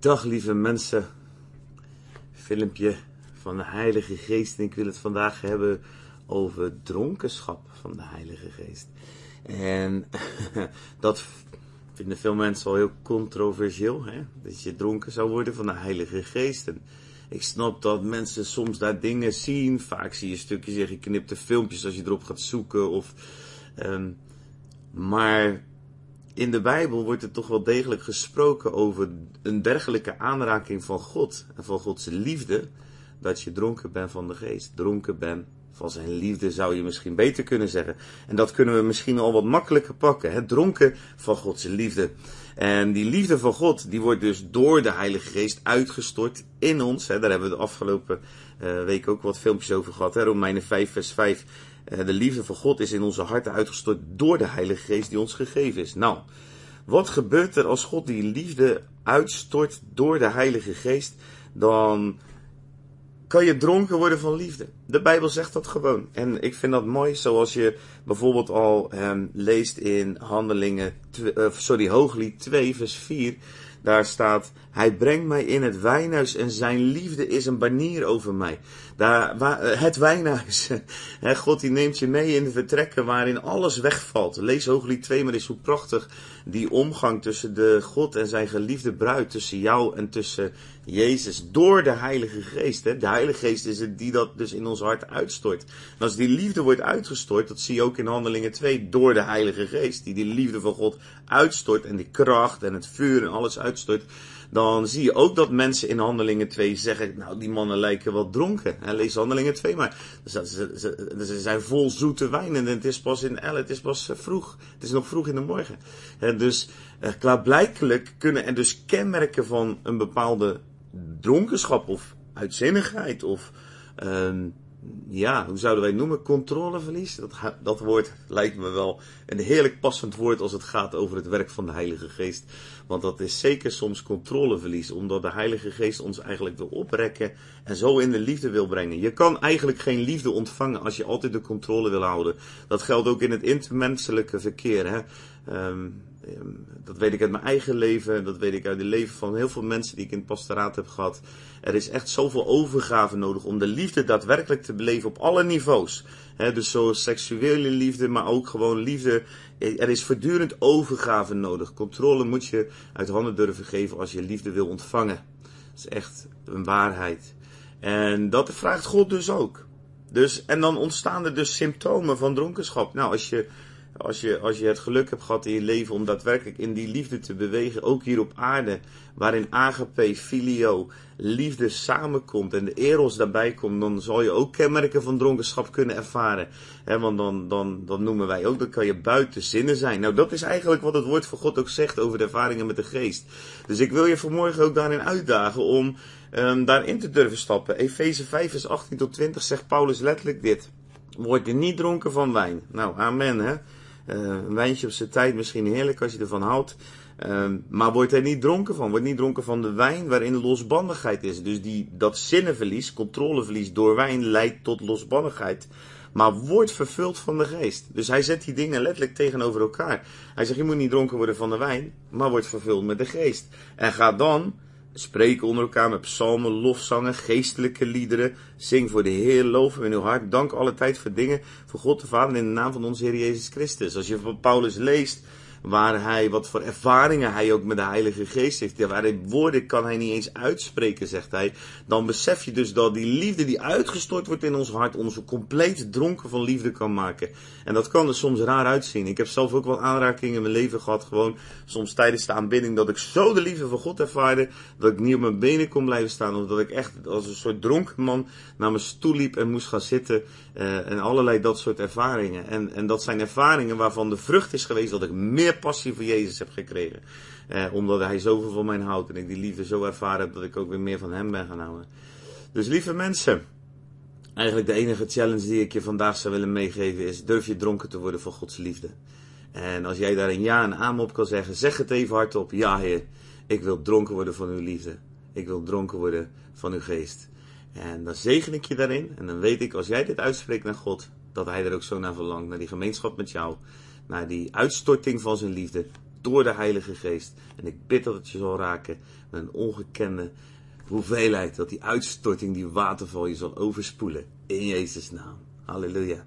Dag lieve mensen, filmpje van de Heilige Geest en ik wil het vandaag hebben over dronkenschap van de Heilige Geest. En dat vinden veel mensen al heel controversieel, hè? dat je dronken zou worden van de Heilige Geest. En ik snap dat mensen soms daar dingen zien, vaak zie je stukjes en geknipte filmpjes als je erop gaat zoeken. Of, um, maar in de Bijbel wordt er toch wel degelijk gesproken over een dergelijke aanraking van God en van Gods liefde, dat je dronken bent van de geest, dronken bent van zijn liefde, zou je misschien beter kunnen zeggen. En dat kunnen we misschien al wat makkelijker pakken, hè? dronken van Gods liefde. En die liefde van God, die wordt dus door de Heilige Geest uitgestort in ons. Hè? Daar hebben we de afgelopen uh, week ook wat filmpjes over gehad. Hè? Romeinen 5, vers 5. Uh, de liefde van God is in onze harten uitgestort door de Heilige Geest die ons gegeven is. Nou, wat gebeurt er als God die liefde uitstort door de Heilige Geest? Dan kan je dronken worden van liefde. De Bijbel zegt dat gewoon. En ik vind dat mooi, zoals je bijvoorbeeld al um, leest in Handelingen, uh, sorry, Hooglied 2, vers 4. Daar staat, hij brengt mij in het wijnhuis en zijn liefde is een banier over mij. Daar, waar, eh, het wijnhuis. God die neemt je mee in de vertrekken waarin alles wegvalt. Lees Hooglied 2, maar is hoe prachtig die omgang tussen de God en zijn geliefde bruid, tussen jou en tussen Jezus, door de Heilige Geest. Hè? De Heilige Geest is het die dat dus in ons hart uitstort. En als die liefde wordt uitgestort, dat zie je ook in Handelingen 2, door de Heilige Geest, die die liefde van God uitstort en die kracht en het vuur en alles uitstort, dan zie je ook dat mensen in Handelingen 2 zeggen, nou die mannen lijken wel dronken. En lees Handelingen 2 maar. Ze, ze, ze, zijn vol zoete wijn en het is pas in El, het is pas eh, vroeg. Het is nog vroeg in de morgen. dus uh, klaarblijkelijk kunnen er dus kenmerken van een bepaalde dronkenschap of uitzinnigheid of uh, ja, hoe zouden wij het noemen? Controleverlies. Dat, dat woord lijkt me wel een heerlijk passend woord als het gaat over het werk van de Heilige Geest. Want dat is zeker soms controleverlies, omdat de Heilige Geest ons eigenlijk wil oprekken en zo in de liefde wil brengen. Je kan eigenlijk geen liefde ontvangen als je altijd de controle wil houden. Dat geldt ook in het intermenselijke verkeer. Hè? Um, dat weet ik uit mijn eigen leven, dat weet ik uit het leven van heel veel mensen die ik in het pastoraat heb gehad. Er is echt zoveel overgave nodig om de liefde daadwerkelijk te beleven op alle niveaus. dus zo seksuele liefde, maar ook gewoon liefde. Er is voortdurend overgave nodig. Controle moet je uit handen durven geven als je liefde wil ontvangen. Dat is echt een waarheid. En dat vraagt God dus ook. Dus, en dan ontstaan er dus symptomen van dronkenschap. Nou, als je als je, als je het geluk hebt gehad in je leven om daadwerkelijk in die liefde te bewegen, ook hier op aarde, waarin agape, filio, liefde samenkomt en de eros daarbij komt, dan zal je ook kenmerken van dronkenschap kunnen ervaren. He, want dan, dan, dan noemen wij ook, dan kan je buiten zinnen zijn. Nou, dat is eigenlijk wat het woord van God ook zegt over de ervaringen met de geest. Dus ik wil je vanmorgen ook daarin uitdagen om um, daarin te durven stappen. Efeze 5 vers 18 tot 20 zegt Paulus letterlijk dit. Word je niet dronken van wijn. Nou, amen hè. Uh, een wijntje op zijn tijd misschien heerlijk als je ervan houdt. Uh, maar wordt er niet dronken van. Wordt niet dronken van de wijn waarin losbandigheid is. Dus die, dat zinnenverlies, controleverlies door wijn leidt tot losbandigheid. Maar wordt vervuld van de geest. Dus hij zet die dingen letterlijk tegenover elkaar. Hij zegt, je moet niet dronken worden van de wijn, maar wordt vervuld met de geest. En ga dan Spreek onder elkaar met psalmen, lofzangen, geestelijke liederen. Zing voor de Heer, loven in uw hart. Dank alle tijd voor dingen voor God de Vader in de naam van onze Heer Jezus Christus. Als je van Paulus leest, waar hij, wat voor ervaringen hij ook met de Heilige Geest heeft. Ja, woorden kan hij niet eens uitspreken, zegt hij. Dan besef je dus dat die liefde die uitgestort wordt in ons hart, ons compleet dronken van liefde kan maken. En dat kan er soms raar uitzien. Ik heb zelf ook wel aanrakingen in mijn leven gehad, gewoon soms tijdens de aanbidding, dat ik zo de liefde van God ervaarde, dat ik niet op mijn benen kon blijven staan. Of dat ik echt als een soort dronken man naar mijn stoel liep en moest gaan zitten. Uh, en allerlei dat soort ervaringen. En, en dat zijn ervaringen waarvan de vrucht is geweest dat ik meer passie voor Jezus heb gekregen. Eh, omdat hij zoveel van mij houdt en ik die liefde zo ervaren heb dat ik ook weer meer van hem ben gaan houden. Dus lieve mensen, eigenlijk de enige challenge die ik je vandaag zou willen meegeven is: durf je dronken te worden van Gods liefde. En als jij daar een ja en amen op kan zeggen, zeg het even hardop: Ja, Heer, ik wil dronken worden van uw liefde. Ik wil dronken worden van uw geest. En dan zegen ik je daarin. En dan weet ik, als jij dit uitspreekt naar God, dat Hij er ook zo naar verlangt, naar die gemeenschap met jou naar die uitstorting van zijn liefde door de Heilige Geest. En ik bid dat het je zal raken met een ongekende hoeveelheid. Dat die uitstorting, die waterval je zal overspoelen. In Jezus' naam. Halleluja.